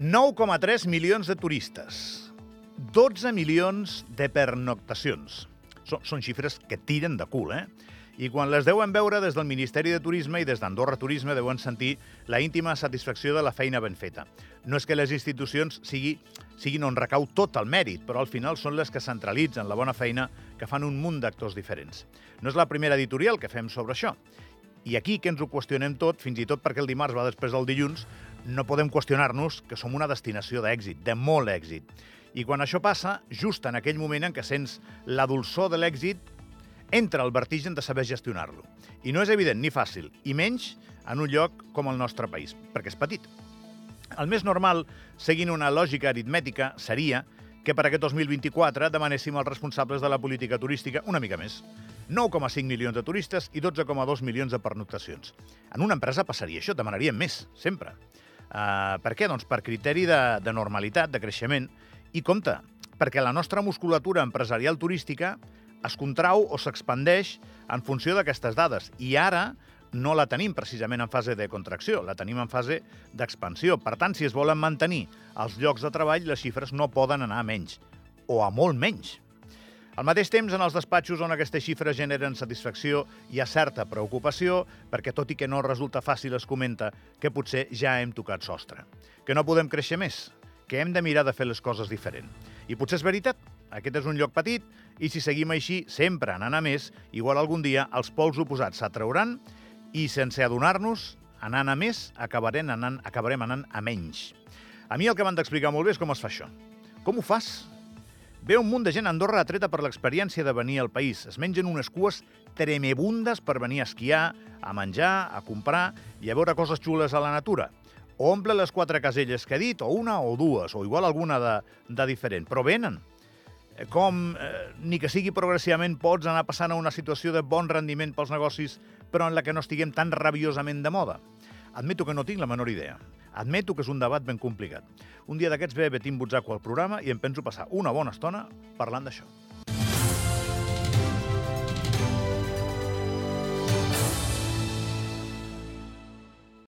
9,3 milions de turistes, 12 milions de pernoctacions. Són, són xifres que tiren de cul, eh? I quan les deuen veure des del Ministeri de Turisme i des d'Andorra Turisme deuen sentir la íntima satisfacció de la feina ben feta. No és que les institucions sigui, siguin on recau tot el mèrit, però al final són les que centralitzen la bona feina que fan un munt d'actors diferents. No és la primera editorial que fem sobre això. I aquí que ens ho qüestionem tot, fins i tot perquè el dimarts va després del dilluns, no podem qüestionar-nos que som una destinació d'èxit, de molt èxit. I quan això passa, just en aquell moment en què sents la dolçor de l'èxit, entra el vertigen de saber gestionar-lo. I no és evident ni fàcil, i menys en un lloc com el nostre país, perquè és petit. El més normal, seguint una lògica aritmètica, seria que per aquest 2024 demanéssim als responsables de la política turística una mica més. 9,5 milions de turistes i 12,2 milions de pernoctacions. En una empresa passaria això, demanaríem més, sempre. Uh, per què? Doncs per criteri de, de normalitat, de creixement. I compte, perquè la nostra musculatura empresarial turística es contrau o s'expandeix en funció d'aquestes dades. I ara no la tenim precisament en fase de contracció, la tenim en fase d'expansió. Per tant, si es volen mantenir els llocs de treball, les xifres no poden anar a menys, o a molt menys. Al mateix temps, en els despatxos on aquestes xifres generen satisfacció, hi ha certa preocupació, perquè tot i que no resulta fàcil es comenta que potser ja hem tocat sostre, que no podem créixer més, que hem de mirar de fer les coses diferent. I potser és veritat, aquest és un lloc petit, i si seguim així, sempre anant a més, igual algun dia els pols oposats s'atrauran i sense adonar-nos, anant a més, acabarem anant, acabarem anant a menys. A mi el que m'han d'explicar molt bé és com es fa això. Com ho fas? Ve un munt de gent a Andorra atreta per l'experiència de venir al país. Es mengen unes cues tremebundes per venir a esquiar, a menjar, a comprar i a veure coses xules a la natura. O omple les quatre caselles que he dit, o una o dues, o igual alguna de, de diferent. Però venen. Eh, Com, eh, ni que sigui progressivament, pots anar passant a una situació de bon rendiment pels negocis, però en la que no estiguem tan rabiosament de moda? Admeto que no tinc la menor idea. Admeto que és un debat ben complicat. Un dia d'aquests ve Betim Butzaco al programa i em penso passar una bona estona parlant d'això.